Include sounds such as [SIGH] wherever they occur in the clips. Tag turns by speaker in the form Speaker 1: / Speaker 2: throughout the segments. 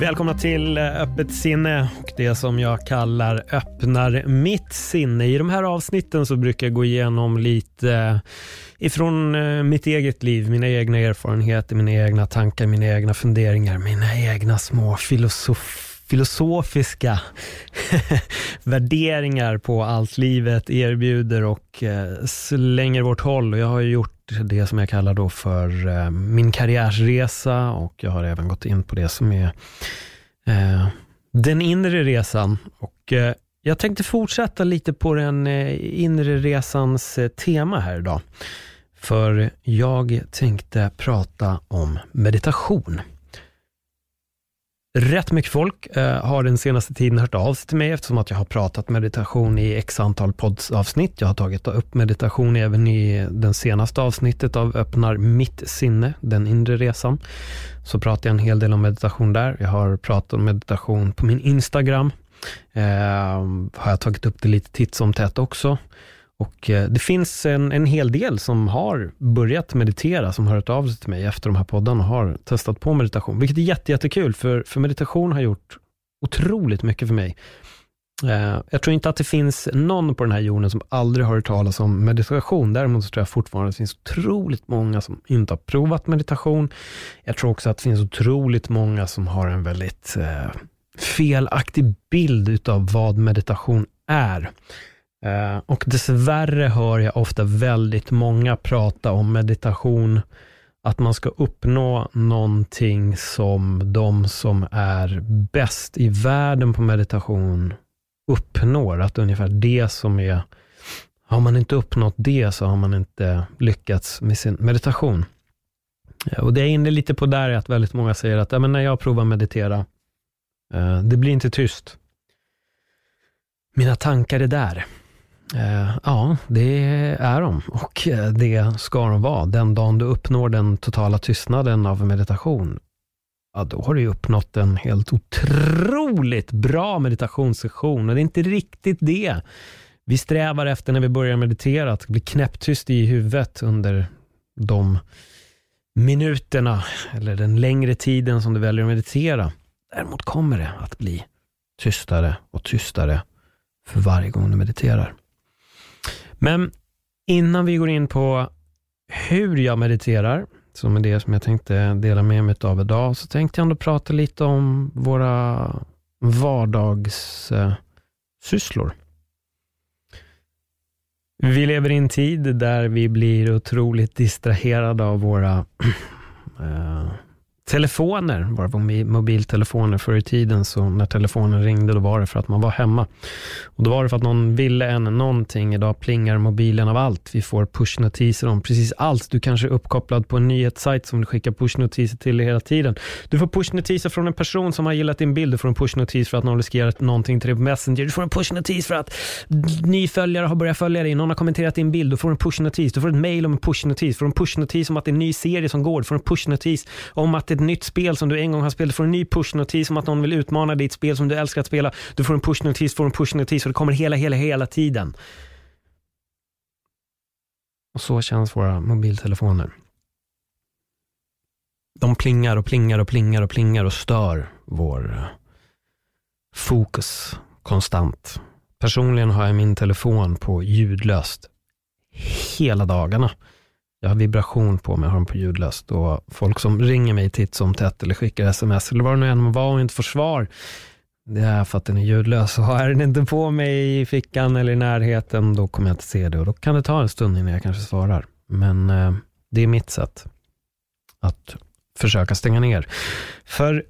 Speaker 1: Välkomna till eh, Öppet sinne och det som jag kallar öppnar mitt sinne. I de här avsnitten så brukar jag gå igenom lite eh, ifrån eh, mitt eget liv, mina egna erfarenheter, mina egna tankar, mina egna funderingar, mina egna små filosofier filosofiska [LAUGHS] värderingar på allt livet erbjuder och slänger vårt håll. Och jag har gjort det som jag kallar då för eh, min karriärsresa och jag har även gått in på det som är eh, den inre resan. Och eh, jag tänkte fortsätta lite på den eh, inre resans eh, tema här idag. För jag tänkte prata om meditation. Rätt mycket folk eh, har den senaste tiden hört av sig till mig eftersom att jag har pratat meditation i x antal poddavsnitt. Jag har tagit upp meditation även i den senaste avsnittet av Öppnar mitt sinne, den inre resan. Så pratar jag en hel del om meditation där. Jag har pratat om meditation på min Instagram. Eh, har jag tagit upp det lite titt som tätt också. Och eh, det finns en, en hel del som har börjat meditera, som har hört av sig till mig efter de här poddarna och har testat på meditation, vilket är jätte, jättekul, för, för meditation har gjort otroligt mycket för mig. Eh, jag tror inte att det finns någon på den här jorden som aldrig har hört talas om meditation. Däremot så tror jag fortfarande att det finns otroligt många som inte har provat meditation. Jag tror också att det finns otroligt många som har en väldigt eh, felaktig bild utav vad meditation är. Eh, och dessvärre hör jag ofta väldigt många prata om meditation, att man ska uppnå någonting som de som är bäst i världen på meditation uppnår. Att ungefär det som är, har man inte uppnått det så har man inte lyckats med sin meditation. Eh, och det jag är inne lite på där är att väldigt många säger att ja, men när jag provar meditera, eh, det blir inte tyst. Mina tankar är där. Eh, ja, det är de och eh, det ska de vara. Den dagen du uppnår den totala tystnaden av meditation, ja, då har du uppnått en helt otroligt bra meditationssession. Och det är inte riktigt det vi strävar efter när vi börjar meditera, att bli knäpptyst i huvudet under de minuterna eller den längre tiden som du väljer att meditera. Däremot kommer det att bli tystare och tystare för varje gång du mediterar. Men innan vi går in på hur jag mediterar, som är det som jag tänkte dela med mig av idag, så tänkte jag ändå prata lite om våra vardagssysslor. Vi lever i en tid där vi blir otroligt distraherade av våra [CLEARS THROAT] eh, telefoner, telefoner, våra mobiltelefoner. Förr i tiden så när telefonen ringde, då var det för att man var hemma. Och Då var det för att någon ville en någonting. Idag plingar mobilen av allt. Vi får pushnotiser om precis allt. Du kanske är uppkopplad på en nyhetssajt som du skickar pushnotiser till hela tiden. Du får pushnotiser från en person som har gillat din bild. Du får en pushnotis för att någon riskerar någonting till dig på Messenger. Du får en pushnotis för att ny följare har börjat följa dig. Någon har kommenterat din bild. Du får en pushnotis. Du får ett mail om en pushnotis. Du får en pushnotis om att det är en ny serie som går. Du får en pushnotis om att det ett nytt spel som du en gång har spelat. Du får en ny pushnotis om att någon vill utmana ditt spel som du älskar att spela. Du får en pushnotis, får en pushnotis och det kommer hela, hela, hela tiden. Och så känns våra mobiltelefoner. De plingar och plingar och plingar och plingar och stör vår eh, fokus konstant. Personligen har jag min telefon på ljudlöst hela dagarna. Jag har vibration på mig, har den på ljudlöst och folk som ringer mig titt som tätt eller skickar sms eller vad det nu än var och inte får svar, det är för att den är ljudlös. Och har den inte på mig i fickan eller i närheten, då kommer jag inte se det och då kan det ta en stund innan jag kanske svarar. Men eh, det är mitt sätt att försöka stänga ner. För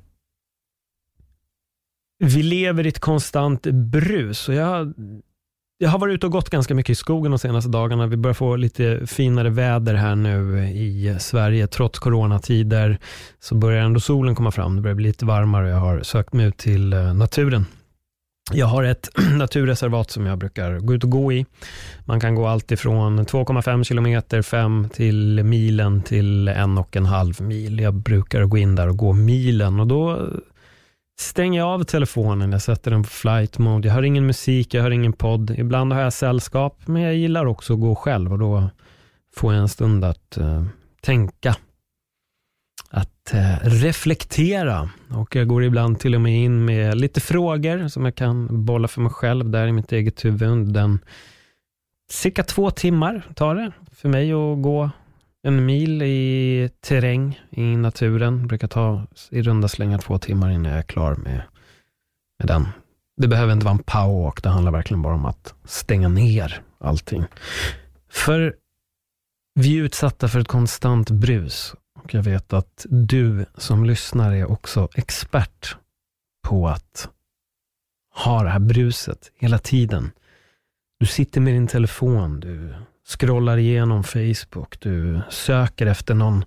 Speaker 1: vi lever i ett konstant brus och jag jag har varit ute och gått ganska mycket i skogen de senaste dagarna. Vi börjar få lite finare väder här nu i Sverige. Trots coronatider så börjar ändå solen komma fram. Det börjar bli lite varmare och jag har sökt mig ut till eh, naturen. Jag har ett [CLEARS THROAT] naturreservat som jag brukar gå ut och gå i. Man kan gå allt ifrån 2,5 kilometer, 5 till milen till en och en halv mil. Jag brukar gå in där och gå milen och då stänger jag av telefonen, jag sätter den på flight mode. Jag hör ingen musik, jag hör ingen podd. Ibland har jag sällskap, men jag gillar också att gå själv och då får jag en stund att uh, tänka att uh, reflektera och jag går ibland till och med in med lite frågor som jag kan bolla för mig själv där i mitt eget huvud. Den cirka två timmar tar det för mig att gå en mil i terräng i naturen. Det brukar ta i runda slängar två timmar innan jag är klar med, med den. Det behöver inte vara en powerwalk, det handlar verkligen bara om att stänga ner allting. För vi är utsatta för ett konstant brus och jag vet att du som lyssnar är också expert på att ha det här bruset hela tiden. Du sitter med din telefon, du scrollar igenom Facebook, du söker efter någon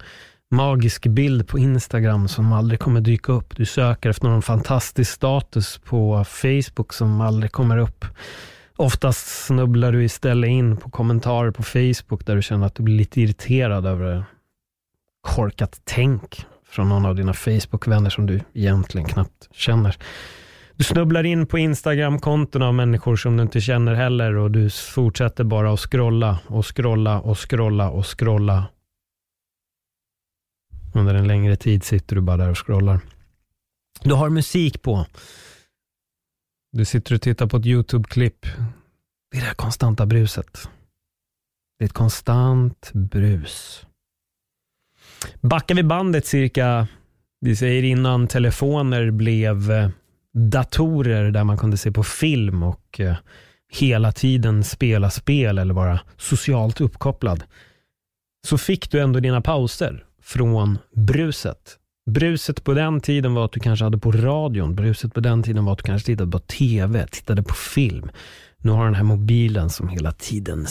Speaker 1: magisk bild på Instagram som aldrig kommer dyka upp. Du söker efter någon fantastisk status på Facebook som aldrig kommer upp. Oftast snubblar du istället in på kommentarer på Facebook där du känner att du blir lite irriterad över korkat tänk från någon av dina Facebook-vänner som du egentligen knappt känner. Du snubblar in på Instagram-konton av människor som du inte känner heller och du fortsätter bara att scrolla och scrolla och scrolla och scrolla. Under en längre tid sitter du bara där och scrollar. Du har musik på. Du sitter och tittar på ett YouTube-klipp. Det är det här konstanta bruset. Det är ett konstant brus. Backar vi bandet cirka, vi säger innan telefoner blev eh, datorer där man kunde se på film och eh, hela tiden spela spel eller vara socialt uppkopplad, så fick du ändå dina pauser från bruset. Bruset på den tiden var att du kanske hade på radion. Bruset på den tiden var att du kanske tittade på TV, tittade på film. Nu har den här mobilen som hela tiden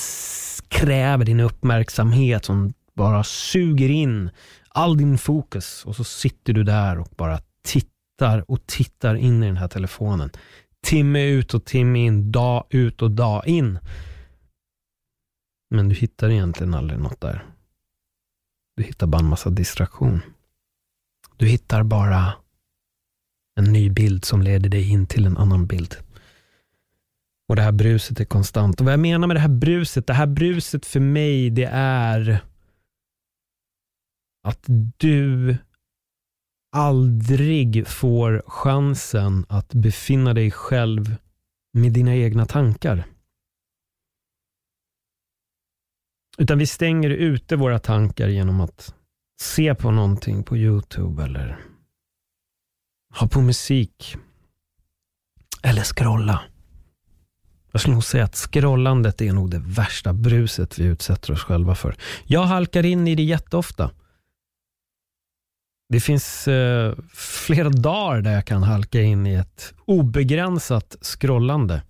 Speaker 1: kräver din uppmärksamhet, som bara suger in all din fokus och så sitter du där och bara tittar och tittar in i den här telefonen. Timme ut och timme in, dag ut och dag in. Men du hittar egentligen aldrig något där. Du hittar bara en massa distraktion. Du hittar bara en ny bild som leder dig in till en annan bild. Och det här bruset är konstant. Och vad jag menar med det här bruset, det här bruset för mig, det är att du aldrig får chansen att befinna dig själv med dina egna tankar. Utan vi stänger ute våra tankar genom att se på någonting på YouTube eller ha på musik. Eller scrolla. Jag skulle nog säga att scrollandet är nog det värsta bruset vi utsätter oss själva för. Jag halkar in i det jätteofta. Det finns eh, flera dagar där jag kan halka in i ett obegränsat scrollande.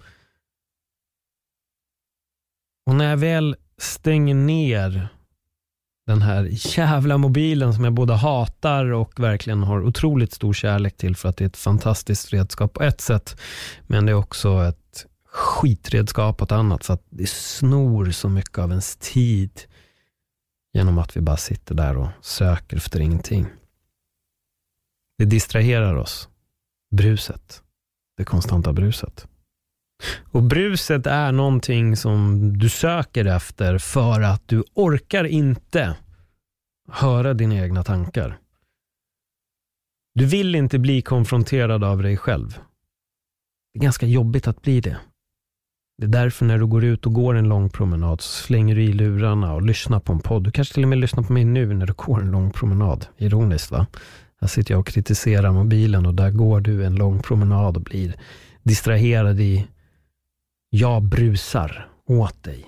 Speaker 1: Och när jag väl stänger ner den här jävla mobilen som jag både hatar och verkligen har otroligt stor kärlek till för att det är ett fantastiskt redskap på ett sätt. Men det är också ett skitredskap på ett annat. Så att det snor så mycket av ens tid genom att vi bara sitter där och söker efter ingenting. Det distraherar oss. Bruset. Det konstanta bruset. Och bruset är någonting som du söker efter för att du orkar inte höra dina egna tankar. Du vill inte bli konfronterad av dig själv. Det är ganska jobbigt att bli det. Det är därför när du går ut och går en lång promenad så slänger du i lurarna och lyssnar på en podd. Du kanske till och med lyssnar på mig nu när du går en lång promenad. Ironiskt va? Här sitter jag och kritiserar mobilen och där går du en lång promenad och blir distraherad i jag brusar åt dig.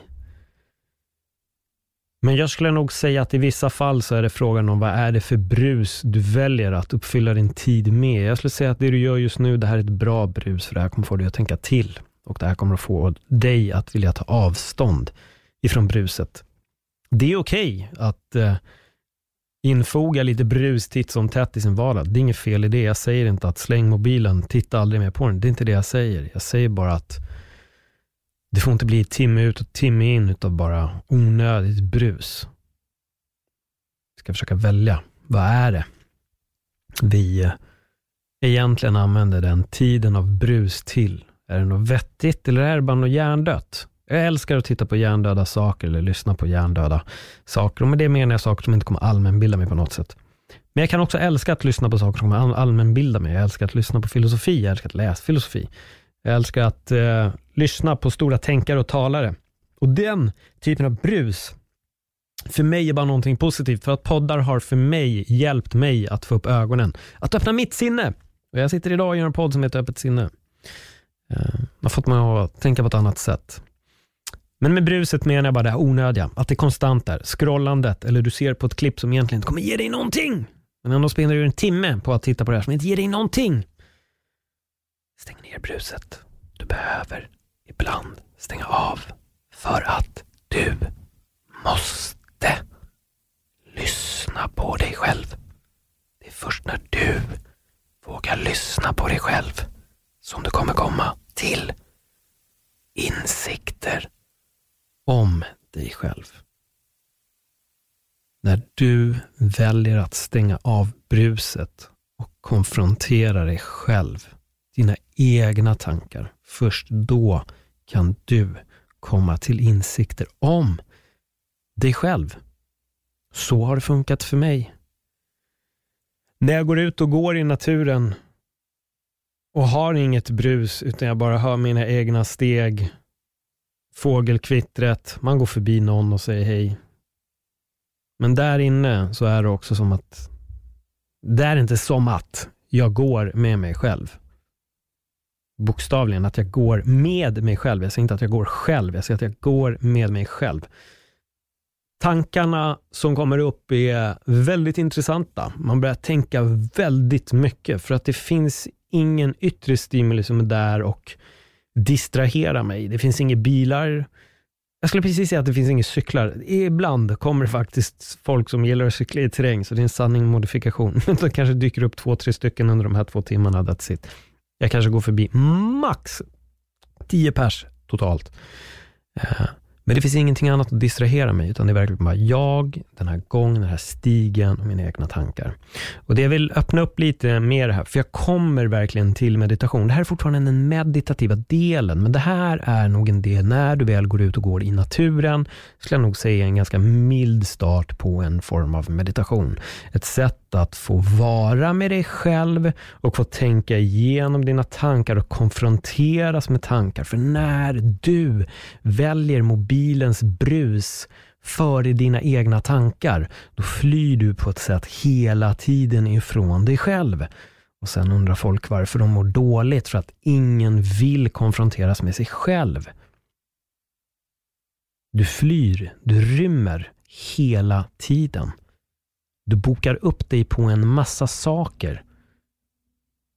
Speaker 1: Men jag skulle nog säga att i vissa fall så är det frågan om vad är det för brus du väljer att uppfylla din tid med. Jag skulle säga att det du gör just nu, det här är ett bra brus, för det här kommer få dig att tänka till. Och det här kommer att få dig att vilja ta avstånd ifrån bruset. Det är okej okay att eh, infoga lite brus titt som tätt i sin vardag. Det är inget fel i det. Jag säger inte att släng mobilen, titta aldrig mer på den. Det är inte det jag säger. Jag säger bara att det får inte bli timme ut och timme in utav bara onödigt brus. Jag ska försöka välja. Vad är det vi egentligen använder den tiden av brus till? Är det något vettigt eller är det bara något hjärndött? Jag älskar att titta på hjärndöda saker eller lyssna på hjärndöda saker. Och med det menar jag saker som inte kommer allmänbilda mig på något sätt. Men jag kan också älska att lyssna på saker som kommer allmänbilda mig. Jag älskar att lyssna på filosofi, jag älskar att läsa filosofi. Jag älskar att eh, lyssna på stora tänkare och talare. Och den typen av brus, för mig är bara någonting positivt. För att poddar har för mig hjälpt mig att få upp ögonen. Att öppna mitt sinne. Och jag sitter idag och gör en podd som heter Öppet sinne. Eh, har fått mig att tänka på ett annat sätt. Men med bruset menar jag bara det här onödiga, att det är konstant där. Scrollandet, eller du ser på ett klipp som egentligen inte kommer ge dig någonting. Men ändå spenderar du en timme på att titta på det här som inte ger dig någonting. Stäng ner bruset. Du behöver ibland stänga av för att du måste lyssna på dig själv. Det är först när du vågar lyssna på dig själv som du kommer komma till insikter om dig själv. När du väljer att stänga av bruset och konfrontera dig själv, dina egna tankar, först då kan du komma till insikter om dig själv. Så har det funkat för mig. När jag går ut och går i naturen och har inget brus utan jag bara hör mina egna steg fågelkvittret, man går förbi någon och säger hej. Men där inne så är det också som att, det är inte som att jag går med mig själv. Bokstavligen, att jag går med mig själv. Jag säger inte att jag går själv, jag säger att jag går med mig själv. Tankarna som kommer upp är väldigt intressanta. Man börjar tänka väldigt mycket för att det finns ingen yttre stimuli som är där och distrahera mig. Det finns inga bilar. Jag skulle precis säga att det finns inga cyklar. Ibland kommer det faktiskt folk som gillar att cykla i terräng, så det är en sanning med modifikation. [LAUGHS] Det kanske dyker upp två, tre stycken under de här två timmarna. That's it. Jag kanske går förbi max tio pers totalt. Eh, men det finns ingenting annat att distrahera mig, utan det är verkligen bara jag, den här gången, den här stigen och mina egna tankar. Och det jag vill öppna upp lite mer här, för jag kommer verkligen till meditation. Det här är fortfarande den meditativa delen, men det här är nog en del när du väl går ut och går i naturen, skulle jag nog säga en ganska mild start på en form av meditation. Ett sätt att få vara med dig själv och få tänka igenom dina tankar och konfronteras med tankar. För när du väljer mobilens brus före dina egna tankar, då flyr du på ett sätt hela tiden ifrån dig själv. Och sen undrar folk varför de mår dåligt, för att ingen vill konfronteras med sig själv. Du flyr, du rymmer hela tiden. Du bokar upp dig på en massa saker.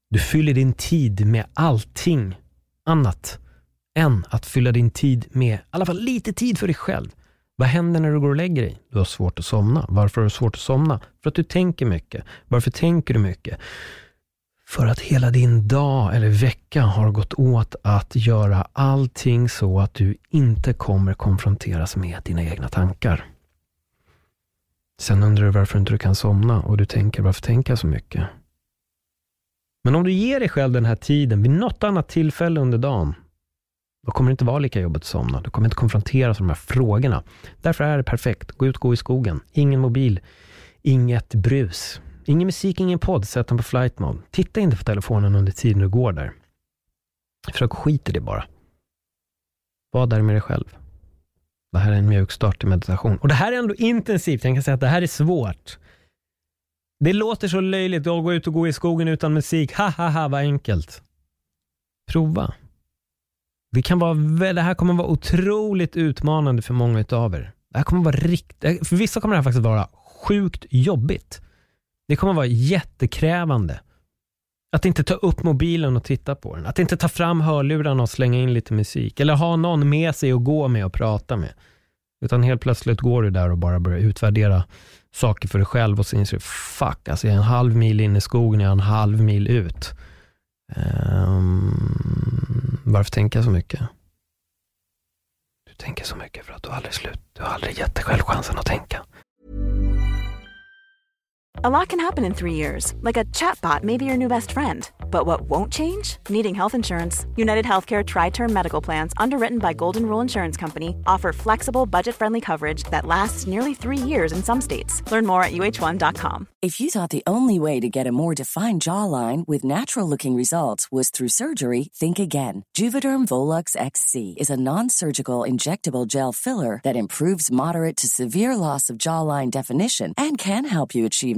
Speaker 1: Du fyller din tid med allting annat än att fylla din tid med i alla fall lite tid för dig själv. Vad händer när du går och lägger dig? Du har svårt att somna. Varför har du svårt att somna? För att du tänker mycket. Varför tänker du mycket? För att hela din dag eller vecka har gått åt att göra allting så att du inte kommer konfronteras med dina egna tankar. Sen undrar du varför inte du kan somna och du tänker, varför tänker jag så mycket? Men om du ger dig själv den här tiden vid något annat tillfälle under dagen, då kommer det inte vara lika jobbigt att somna. Du kommer inte konfronteras med de här frågorna. Därför är det perfekt. Gå ut, gå i skogen. Ingen mobil, inget brus. Ingen musik, ingen podd. Sätt den på flight mode. Titta inte på telefonen under tiden du går där. Försök skita i det bara. Var där med dig själv. Det här är en mjuk start i meditation. Och det här är ändå intensivt. Jag kan säga att det här är svårt. Det låter så löjligt att gå ut och gå i skogen utan musik. Ha, ha, ha, vad enkelt. Prova. Det, kan vara, det här kommer vara otroligt utmanande för många av er. Det här kommer vara rikt, för vissa kommer det här faktiskt vara sjukt jobbigt. Det kommer vara jättekrävande. Att inte ta upp mobilen och titta på den. Att inte ta fram hörlurarna och slänga in lite musik. Eller ha någon med sig och gå med och prata med. Utan helt plötsligt går du där och bara börjar utvärdera saker för dig själv och så inser du, fuck, alltså jag är en halv mil in i skogen, jag är en halv mil ut. Um, varför tänker jag så mycket? Du tänker så mycket för att du aldrig slut, du har aldrig gett dig själv chansen att tänka.
Speaker 2: A lot can happen in three years, like a chatbot may be your new best friend. But what won't change? Needing health insurance. United Healthcare Tri Term Medical Plans, underwritten by Golden Rule Insurance Company, offer flexible, budget friendly coverage that lasts nearly three years in some states. Learn more at uh1.com.
Speaker 3: If you thought the only way to get a more defined jawline with natural looking results was through surgery, think again. Juvederm Volux XC is a non surgical injectable gel filler that improves moderate to severe loss of jawline definition and can help you achieve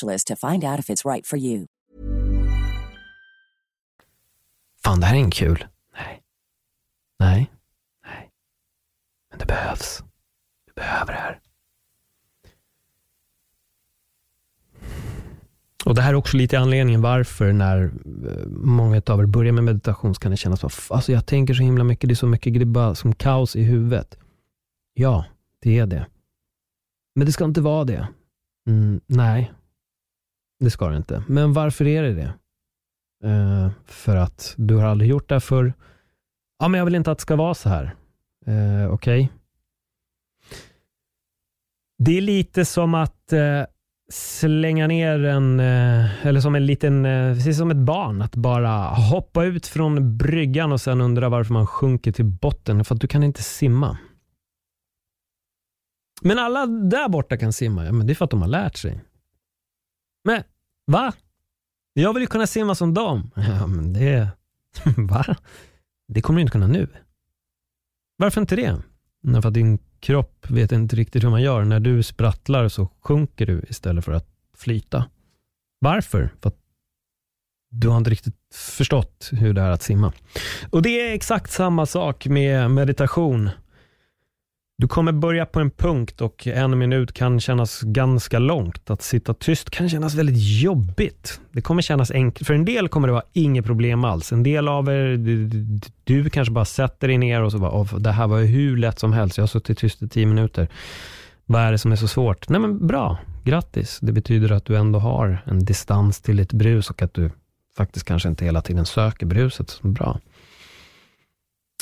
Speaker 3: specialist to find out if it's right for you.
Speaker 1: Fan, det här är inte kul. Nej. Nej. Nej. Men det behövs. Du behöver det här. Och Det här är också lite anledningen varför när eh, många av er börjar med meditation så kan det kännas som alltså jag tänker så himla mycket, det är så mycket, det är bara som kaos i huvudet. Ja, det är det. Men det ska inte vara det. Mm, nej, det ska det inte. Men varför är det det? Eh, för att du har aldrig gjort det för Ja, men jag vill inte att det ska vara så här. Eh, Okej. Okay. Det är lite som att eh, slänga ner en, eh, eller som en liten, eh, precis som ett barn, att bara hoppa ut från bryggan och sen undra varför man sjunker till botten, för att du kan inte simma. Men alla där borta kan simma, ja, men det är för att de har lärt sig. Men va? Jag vill ju kunna simma som dem. [LAUGHS] Ja, men det... [LAUGHS] Va? Det kommer du inte kunna nu. Varför inte det? För att din kropp vet inte riktigt hur man gör. När du sprattlar så sjunker du istället för att flyta. Varför? För att du har inte riktigt förstått hur det är att simma. Och Det är exakt samma sak med meditation. Du kommer börja på en punkt och en minut kan kännas ganska långt. Att sitta tyst kan kännas väldigt jobbigt. Det kommer kännas enkelt. För en del kommer det vara inget problem alls. En del av er, du, du kanske bara sätter dig ner och så bara, oh, det här var hur lätt som helst. Jag har suttit tyst i tio minuter. Vad är det som är så svårt? Nej men bra, grattis. Det betyder att du ändå har en distans till ditt brus och att du faktiskt kanske inte hela tiden söker bruset. Så bra.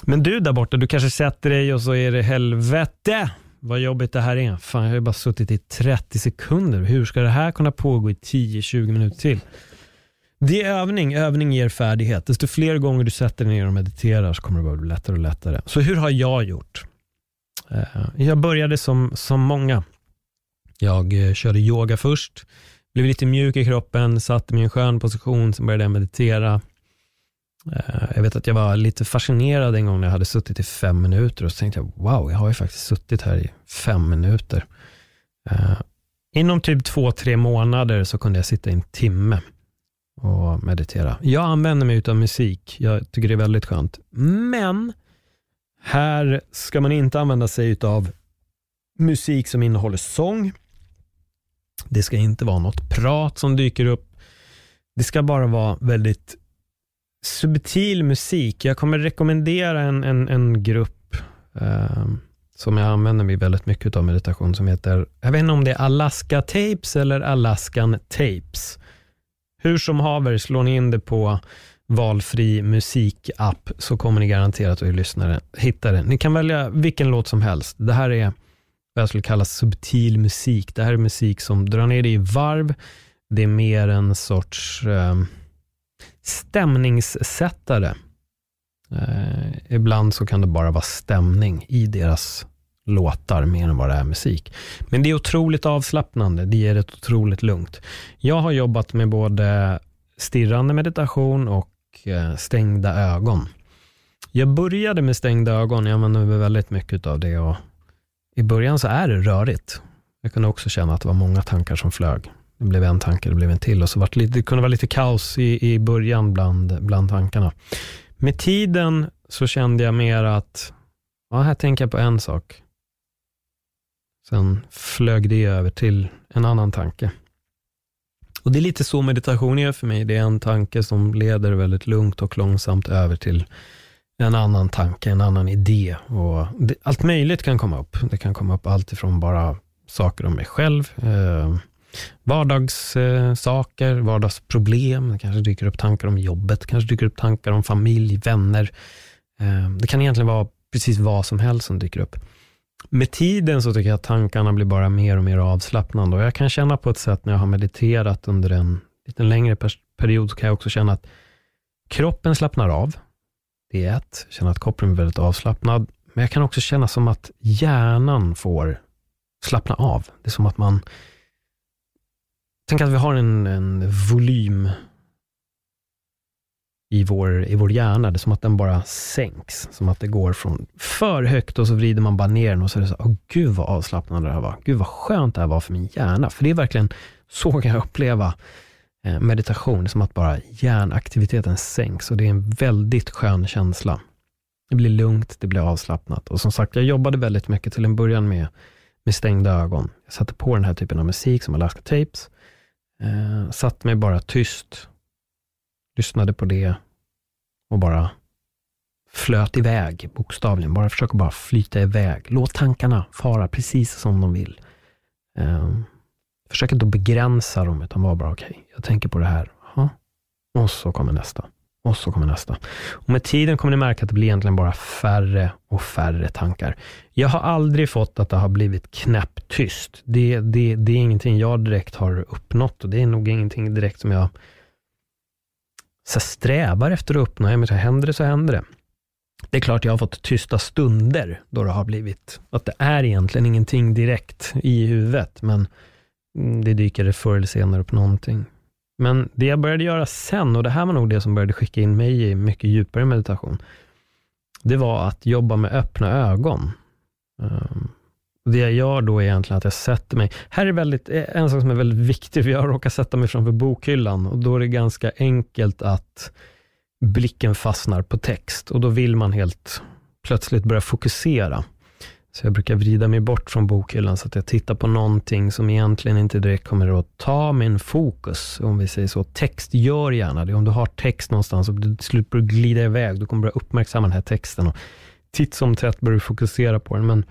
Speaker 1: Men du där borta, du kanske sätter dig och så är det helvete vad jobbigt det här är. Fan, jag har ju bara suttit i 30 sekunder. Hur ska det här kunna pågå i 10-20 minuter till? Det är övning. Övning ger färdighet. Desto fler gånger du sätter dig ner och mediterar så kommer det bara bli lättare och lättare. Så hur har jag gjort? Eh, jag började som, som många. Jag eh, körde yoga först, blev lite mjuk i kroppen, satte mig i en skön position, sen började jag meditera. Eh, jag vet att jag var lite fascinerad en gång när jag hade suttit i fem minuter och så tänkte jag, wow, jag har ju faktiskt suttit här i fem minuter. Eh, inom typ två, tre månader så kunde jag sitta i en timme och meditera. Jag använder mig av musik, jag tycker det är väldigt skönt. Men här ska man inte använda sig av musik som innehåller sång. Det ska inte vara något prat som dyker upp. Det ska bara vara väldigt subtil musik. Jag kommer rekommendera en, en, en grupp eh, som jag använder mig väldigt mycket av meditation som heter, jag vet inte om det är Alaska Tapes eller Alaskan Tapes. Hur som haver, slår ni in det på valfri musikapp så kommer ni garanterat att lyssna, hitta det. Ni kan välja vilken låt som helst. Det här är vad jag skulle kalla subtil musik. Det här är musik som drar ner dig i varv. Det är mer en sorts eh, stämningssättare. Eh, ibland så kan det bara vara stämning i deras låtar mer än vad det är musik. Men det är otroligt avslappnande, det ger ett otroligt lugnt. Jag har jobbat med både stirrande meditation och eh, stängda ögon. Jag började med stängda ögon, jag använde väldigt mycket av det och i början så är det rörigt. Jag kunde också känna att det var många tankar som flög. Det blev en tanke, det blev en till och så var det, lite, det kunde vara lite kaos i, i början bland, bland tankarna. Med tiden så kände jag mer att, ja, här tänker jag på en sak. Sen flög det över till en annan tanke. Och Det är lite så meditation är för mig. Det är en tanke som leder väldigt lugnt och långsamt över till en annan tanke, en annan idé. Och det, allt möjligt kan komma upp. Det kan komma upp allt ifrån bara saker om mig själv, eh, vardagssaker, eh, vardagsproblem. Det kanske dyker upp tankar om jobbet, kanske dyker upp tankar om familj, vänner. Eh, det kan egentligen vara precis vad som helst som dyker upp. Med tiden så tycker jag att tankarna blir bara mer och mer avslappnande och jag kan känna på ett sätt när jag har mediterat under en lite längre period så kan jag också känna att kroppen slappnar av. Det är ett, Jag känner att kroppen är väldigt avslappnad. Men jag kan också känna som att hjärnan får slappna av. Det är som att man Tänk att vi har en, en volym i vår, i vår hjärna. Det är som att den bara sänks. Som att det går från för högt och så vrider man bara ner den och så är det så, åh gud vad avslappnande det här var. Gud vad skönt det här var för min hjärna. För det är verkligen, så kan jag uppleva eh, meditation. Det är som att bara hjärnaktiviteten sänks och det är en väldigt skön känsla. Det blir lugnt, det blir avslappnat. Och som sagt, jag jobbade väldigt mycket till en början med, med stängda ögon. Jag satte på den här typen av musik som Alaska Tapes. Eh, satt mig bara tyst lyssnade på det och bara flöt iväg, bokstavligen. Bara försöka bara flyta iväg. Låt tankarna fara precis som de vill. Eh, försök inte att begränsa dem, utan var bara okej, okay, jag tänker på det här. Aha. Och så kommer nästa. Och så kommer nästa. Och med tiden kommer ni märka att det blir egentligen bara färre och färre tankar. Jag har aldrig fått att det har blivit knäpptyst. Det, det, det är ingenting jag direkt har uppnått och det är nog ingenting direkt som jag så strävar efter att uppnå, men så händer det så händer det. Det är klart jag har fått tysta stunder då det har blivit, att det är egentligen ingenting direkt i huvudet, men mm, det dyker förr eller senare upp någonting. Men det jag började göra sen, och det här var nog det som började skicka in mig i mycket djupare meditation, det var att jobba med öppna ögon. Ehm, det jag gör då är egentligen att jag sätter mig, här är väldigt, eh, en sak som är väldigt viktig, för jag råkar sätta mig framför bokhyllan och då är det ganska enkelt att blicken fastnar på text och då vill man helt plötsligt börja fokusera. Så jag brukar vrida mig bort från bokhyllan så att jag tittar på någonting som egentligen inte direkt kommer att ta min fokus, om vi säger så. Text gör gärna det. Om du har text någonstans och du till slut börjar glida iväg, du kommer börja uppmärksamma den här texten och titt som tätt börjar du fokusera på den. Men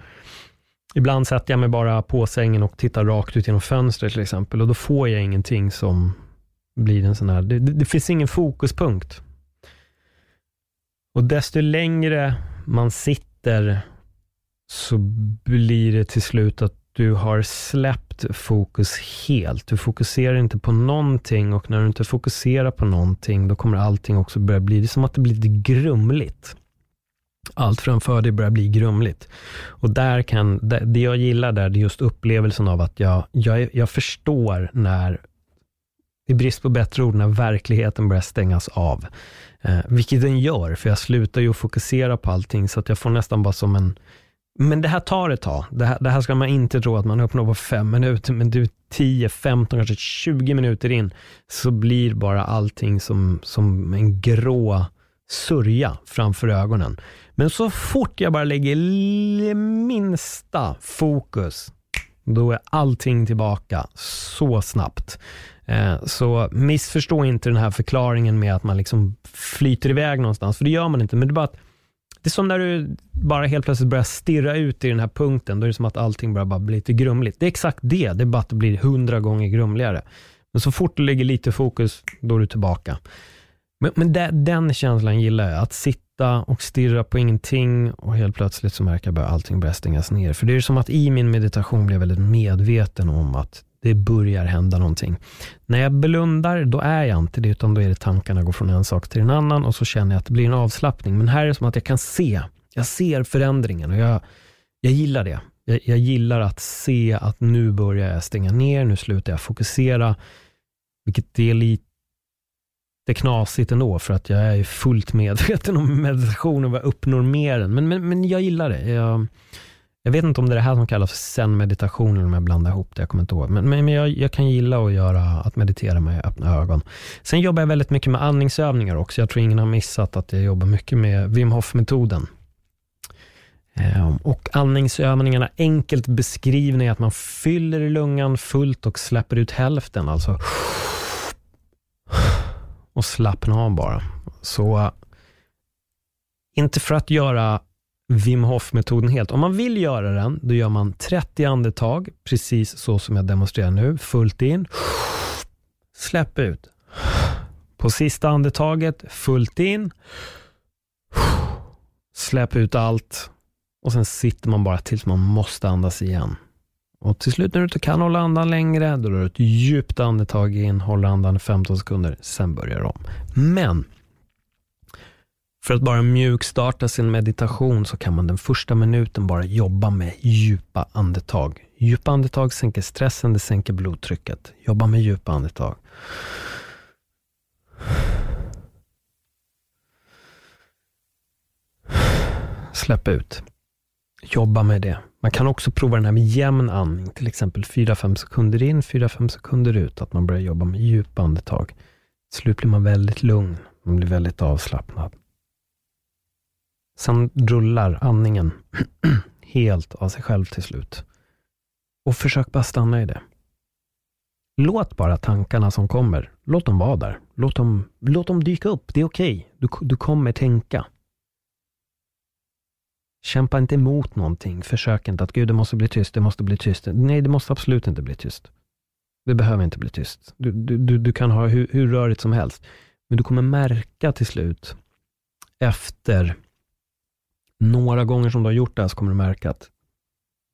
Speaker 1: Ibland sätter jag mig bara på sängen och tittar rakt ut genom fönstret till exempel och då får jag ingenting som blir en sån här, det, det, det finns ingen fokuspunkt. Och desto längre man sitter så blir det till slut att du har släppt fokus helt. Du fokuserar inte på någonting och när du inte fokuserar på någonting, då kommer allting också börja bli, det är som att det blir lite grumligt allt framför dig börjar bli grumligt. Och där kan, det jag gillar där, det är just upplevelsen av att jag, jag, jag förstår när, i brist på bättre ord, när verkligheten börjar stängas av. Eh, vilket den gör, för jag slutar ju fokusera på allting, så att jag får nästan bara som en, men det här tar ett tag. Det här, det här ska man inte tro att man uppnår på fem minuter, men du 10, 15, kanske 20 minuter in, så blir bara allting som, som en grå sörja framför ögonen. Men så fort jag bara lägger minsta fokus, då är allting tillbaka så snabbt. Eh, så missförstå inte den här förklaringen med att man liksom flyter iväg någonstans, för det gör man inte. Men det är bara att det är som när du bara helt plötsligt börjar stirra ut i den här punkten, då är det som att allting börjar bara bli lite grumligt. Det är exakt det, det är bara att det blir hundra gånger grumligare. Men så fort du lägger lite fokus, då är du tillbaka. Men, men det, den känslan gillar jag, att sitta och stirra på ingenting och helt plötsligt så märker jag att allting börjar stängas ner. För det är som att i min meditation blir jag väldigt medveten om att det börjar hända någonting. När jag blundar, då är jag inte det, utan då är det tankarna går från en sak till en annan och så känner jag att det blir en avslappning. Men här är det som att jag kan se, jag ser förändringen och jag, jag gillar det. Jag, jag, gillar att se att nu börjar jag stänga ner, nu slutar jag fokusera, vilket är lite knasigt ändå, för att jag är fullt medveten om [LAUGHS] meditation och vad jag uppnår mer än. Men, men, men jag gillar det. Jag, jag vet inte om det är det här som kallas för zen-meditation, eller om jag blandar ihop det, jag kommer inte ihåg. Men, men, men jag, jag, kan gilla att, göra, att meditera med öppna ögon. Sen jobbar jag väldigt mycket med andningsövningar också. Jag tror ingen har missat att jag jobbar mycket med Wim Hof-metoden. Ehm, och andningsövningarna, enkelt beskrivna, är att man fyller lungan fullt och släpper ut hälften. Alltså och slappna av bara. Så inte för att göra Wim Hof-metoden helt. Om man vill göra den, då gör man 30 andetag, precis så som jag demonstrerar nu. Fullt in, släpp ut. På sista andetaget, fullt in, släpp ut allt och sen sitter man bara tills man måste andas igen. Och till slut när du inte kan hålla andan längre, då drar du ett djupt andetag in, håller andan i 15 sekunder, sen börjar du om. Men för att bara mjukstarta sin meditation så kan man den första minuten bara jobba med djupa andetag. Djupa andetag sänker stressen, det sänker blodtrycket. Jobba med djupa andetag. Släpp ut. Jobba med det. Man kan också prova den här med jämn andning, till exempel 4-5 sekunder in, 4-5 sekunder ut, att man börjar jobba med djupa andetag. Till slut blir man väldigt lugn, man blir väldigt avslappnad. Sen rullar andningen [CLEARS THROAT] helt av sig själv till slut. Och försök bara stanna i det. Låt bara tankarna som kommer, låt dem vara där. Låt dem, låt dem dyka upp, det är okej. Okay. Du, du kommer tänka. Kämpa inte emot någonting. Försök inte att Gud, det måste bli tyst, det måste bli tyst. Nej, det måste absolut inte bli tyst. Det behöver inte bli tyst. Du, du, du kan ha hur, hur rörigt som helst. Men du kommer märka till slut, efter några gånger som du har gjort det här, så kommer du märka att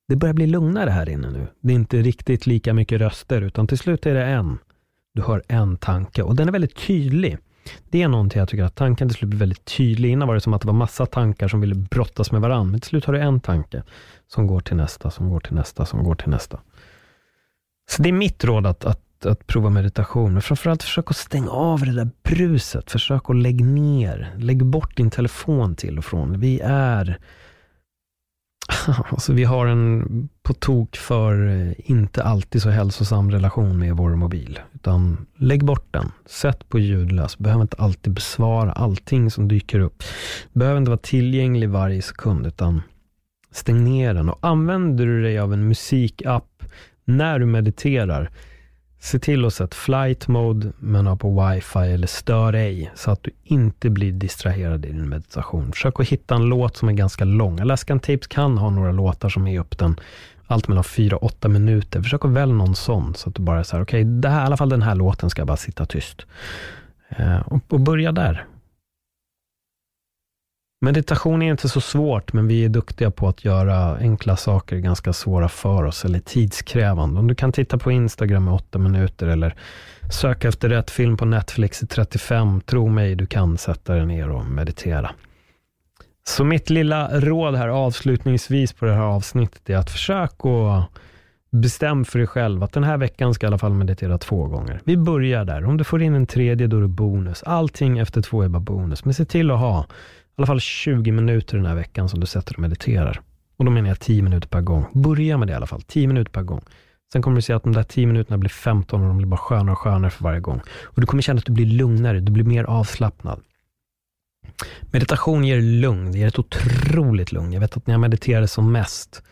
Speaker 1: det börjar bli lugnare här inne nu. Det är inte riktigt lika mycket röster, utan till slut är det en. Du hör en tanke och den är väldigt tydlig. Det är någonting jag tycker att tanken till slut blir väldigt tydlig. Innan var det som att det var massa tankar som ville brottas med varandra, men till slut har du en tanke som går till nästa, som går till nästa, som går till nästa. Så det är mitt råd att, att, att prova meditation, men framförallt försök att stänga av det där bruset. Försök att lägga ner, lägg bort din telefon till och från. Vi är [LAUGHS] Alltså vi har en på tok för eh, inte alltid så hälsosam relation med vår mobil. Utan lägg bort den. Sätt på ljudlös. Behöver inte alltid besvara allting som dyker upp. Behöver inte vara tillgänglig varje sekund, utan stäng ner den. Och använder du dig av en musikapp när du mediterar, Se till att sätta flight mode, men ha på wifi eller stör ej, så att du inte blir distraherad i din meditation. Försök att hitta en låt som är ganska lång. Alaskan Tapes kan ha några låtar som är upp den allt mellan 4 och 8 minuter. Försök att välja någon sån, så att du bara är så här, okej, okay, i alla fall den här låten ska bara sitta tyst. Eh, och, och börja där. Meditation är inte så svårt, men vi är duktiga på att göra enkla saker ganska svåra för oss, eller tidskrävande. Om du kan titta på Instagram i åtta minuter, eller söka efter rätt film på Netflix i 35, tro mig, du kan sätta dig ner och meditera. Så mitt lilla råd här avslutningsvis på det här avsnittet är att försök att bestäm för dig själv att den här veckan ska i alla fall meditera två gånger. Vi börjar där. Om du får in en tredje, då är det bonus. Allting efter två är bara bonus. Men se till att ha i alla fall 20 minuter den här veckan som du sätter och mediterar. Och då menar jag 10 minuter per gång. Börja med det i alla fall, 10 minuter per gång. Sen kommer du se att de där 10 minuterna blir 15 och de blir bara skönare och skönare för varje gång. Och du kommer känna att du blir lugnare, du blir mer avslappnad. Meditation ger lugn, det ger ett otroligt lugn. Jag vet att när jag mediterade som mest,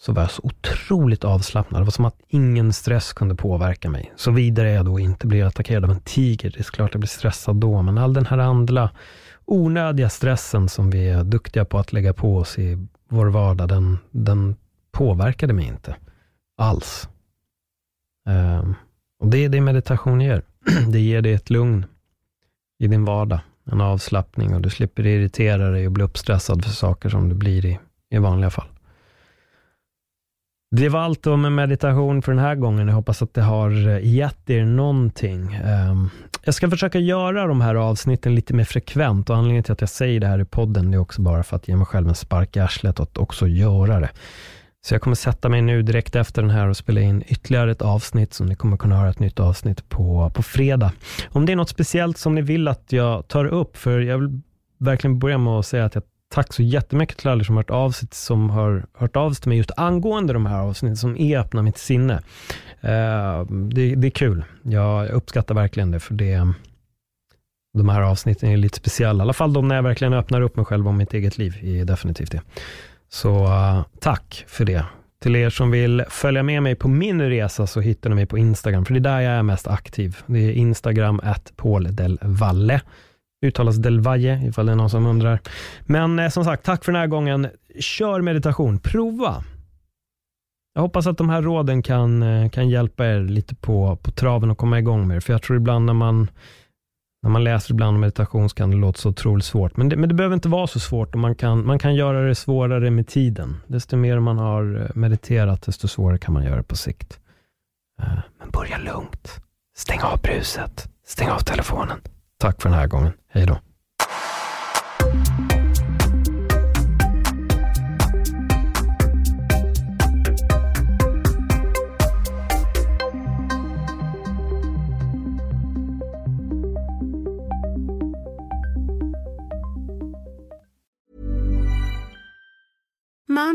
Speaker 1: så var jag så otroligt avslappnad. Det var som att ingen stress kunde påverka mig. Så vidare jag då inte blir attackerad av en tiger, det är klart jag blir stressad då, men all den här andra onödiga stressen som vi är duktiga på att lägga på oss i vår vardag, den, den påverkade mig inte alls. Um, och Det är det meditation ger. [CLEARS THROAT] Det ger dig ett lugn i din vardag, en avslappning och du slipper irritera dig och bli uppstressad för saker som du blir i, i vanliga fall. Det var allt om meditation för den här gången. Jag hoppas att det har eh, gett er någonting. Ehm, jag ska försöka göra de här avsnitten lite mer frekvent och anledningen till att jag säger det här i podden, det är också bara för att ge mig själv en spark i arslet att också göra det. Så jag kommer sätta mig nu direkt efter den här och spela in ytterligare ett avsnitt, så ni kommer kunna höra ett nytt avsnitt på, på fredag. Om det är något speciellt som ni vill att jag tar upp, för jag vill verkligen börja med att säga att jag tack så jättemycket till alla som har hört av sig, som har hört av sig till mig just angående de här avsnitten som är öppna mitt sinne. Eh, det, det, är kul. Jag uppskattar verkligen det, för det, de här avsnitten är lite speciella. I alla fall de när jag verkligen öppnar upp mig själv om mitt eget liv, är definitivt det. Så eh, tack för det. Till er som vill följa med mig på min resa så hittar ni mig på Instagram, för det är där jag är mest aktiv. Det är Instagram, at Paul Del Valle uttalas Del Valle, ifall det är någon som undrar. Men eh, som sagt, tack för den här gången. Kör meditation, prova. Jag hoppas att de här råden kan, eh, kan hjälpa er lite på, på traven och komma igång med det. För jag tror ibland när man, när man läser ibland om meditation så kan det låta så otroligt svårt. Men det, men det behöver inte vara så svårt och man kan, man kan göra det svårare med tiden. Desto mer man har eh, mediterat, desto svårare kan man göra det på sikt. Eh, men börja lugnt. Stäng av bruset. Stäng av telefonen. Tack för den här gången. Hej då.